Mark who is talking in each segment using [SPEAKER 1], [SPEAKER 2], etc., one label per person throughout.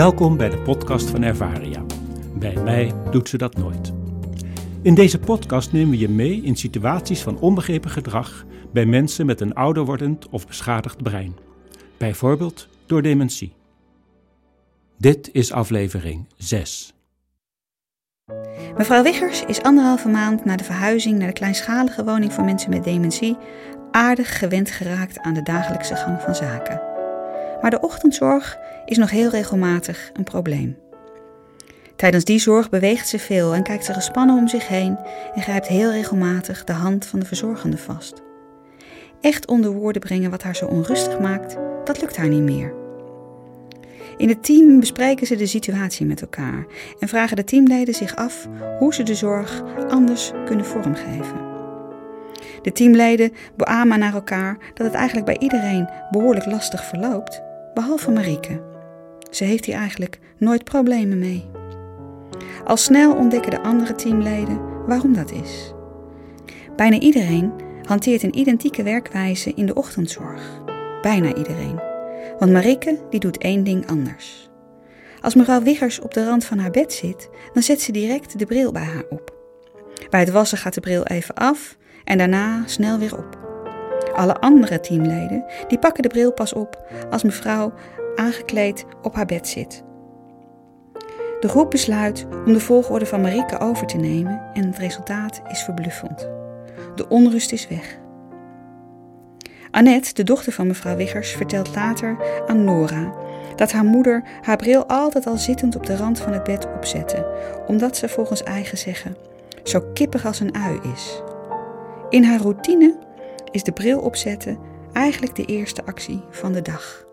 [SPEAKER 1] Welkom bij de podcast van Ervaria. Bij mij doet ze dat nooit. In deze podcast nemen we je mee in situaties van onbegrepen gedrag bij mensen met een ouder wordend of beschadigd brein. Bijvoorbeeld door dementie. Dit is aflevering 6.
[SPEAKER 2] Mevrouw Wiggers is anderhalve maand na de verhuizing naar de kleinschalige woning voor mensen met dementie aardig gewend geraakt aan de dagelijkse gang van zaken. Maar de ochtendzorg is nog heel regelmatig een probleem. Tijdens die zorg beweegt ze veel en kijkt ze gespannen om zich heen en grijpt heel regelmatig de hand van de verzorgende vast. Echt onder woorden brengen wat haar zo onrustig maakt, dat lukt haar niet meer. In het team bespreken ze de situatie met elkaar en vragen de teamleden zich af hoe ze de zorg anders kunnen vormgeven. De teamleden beamen naar elkaar dat het eigenlijk bij iedereen behoorlijk lastig verloopt, behalve Marieke. Ze heeft hier eigenlijk nooit problemen mee. Al snel ontdekken de andere teamleden waarom dat is. Bijna iedereen hanteert een identieke werkwijze in de ochtendzorg. Bijna iedereen. Want Marieke die doet één ding anders. Als mevrouw Wiggers op de rand van haar bed zit, dan zet ze direct de bril bij haar op. Bij het wassen gaat de bril even af en daarna snel weer op. Alle andere teamleden die pakken de bril pas op als mevrouw aangekleed op haar bed zit. De groep besluit om de volgorde van Marieke over te nemen en het resultaat is verbluffend. De onrust is weg. Annette, de dochter van mevrouw Wiggers, vertelt later aan Nora dat haar moeder haar bril altijd al zittend op de rand van het bed opzette, omdat ze volgens eigen zeggen zo kippig als een ui is. In haar routine is de bril opzetten eigenlijk de eerste actie van de dag.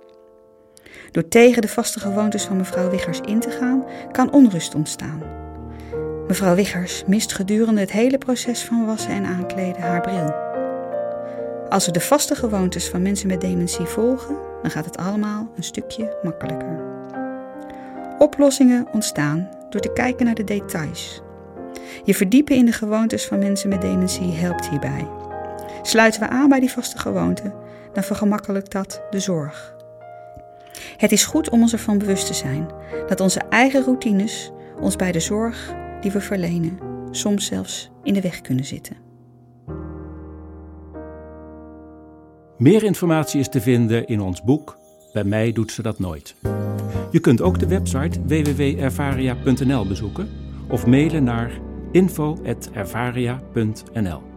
[SPEAKER 2] Door tegen de vaste gewoontes van mevrouw Wiggers in te gaan, kan onrust ontstaan. Mevrouw Wiggers mist gedurende het hele proces van wassen en aankleden haar bril. Als we de vaste gewoontes van mensen met dementie volgen, dan gaat het allemaal een stukje makkelijker. Oplossingen ontstaan door te kijken naar de details. Je verdiepen in de gewoontes van mensen met dementie helpt hierbij. Sluiten we aan bij die vaste gewoonten, dan vergemakkelijkt dat de zorg. Het is goed om ons ervan bewust te zijn dat onze eigen routines ons bij de zorg die we verlenen soms zelfs in de weg kunnen zitten.
[SPEAKER 1] Meer informatie is te vinden in ons boek Bij mij doet ze dat nooit. Je kunt ook de website www.ervaria.nl bezoeken of mailen naar info.ervaria.nl.